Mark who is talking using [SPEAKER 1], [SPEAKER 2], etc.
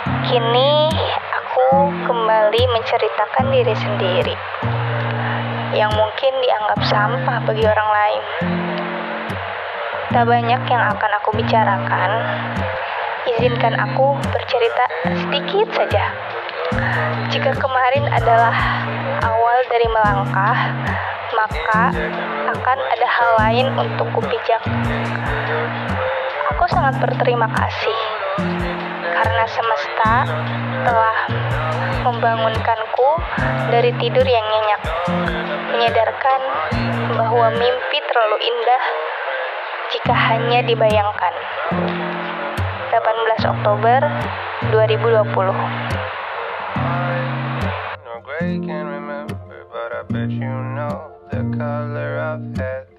[SPEAKER 1] Kini aku kembali menceritakan diri sendiri yang mungkin dianggap sampah bagi orang lain. Tak banyak yang akan aku bicarakan. Izinkan aku bercerita sedikit saja. Jika kemarin adalah awal dari melangkah, maka akan ada hal lain untuk kupijak. Aku sangat berterima kasih karena semesta telah membangunkanku dari tidur yang nyenyak, menyadarkan bahwa mimpi terlalu indah jika hanya dibayangkan. 18 Oktober 2020
[SPEAKER 2] No remember, but I bet you know the color of heaven.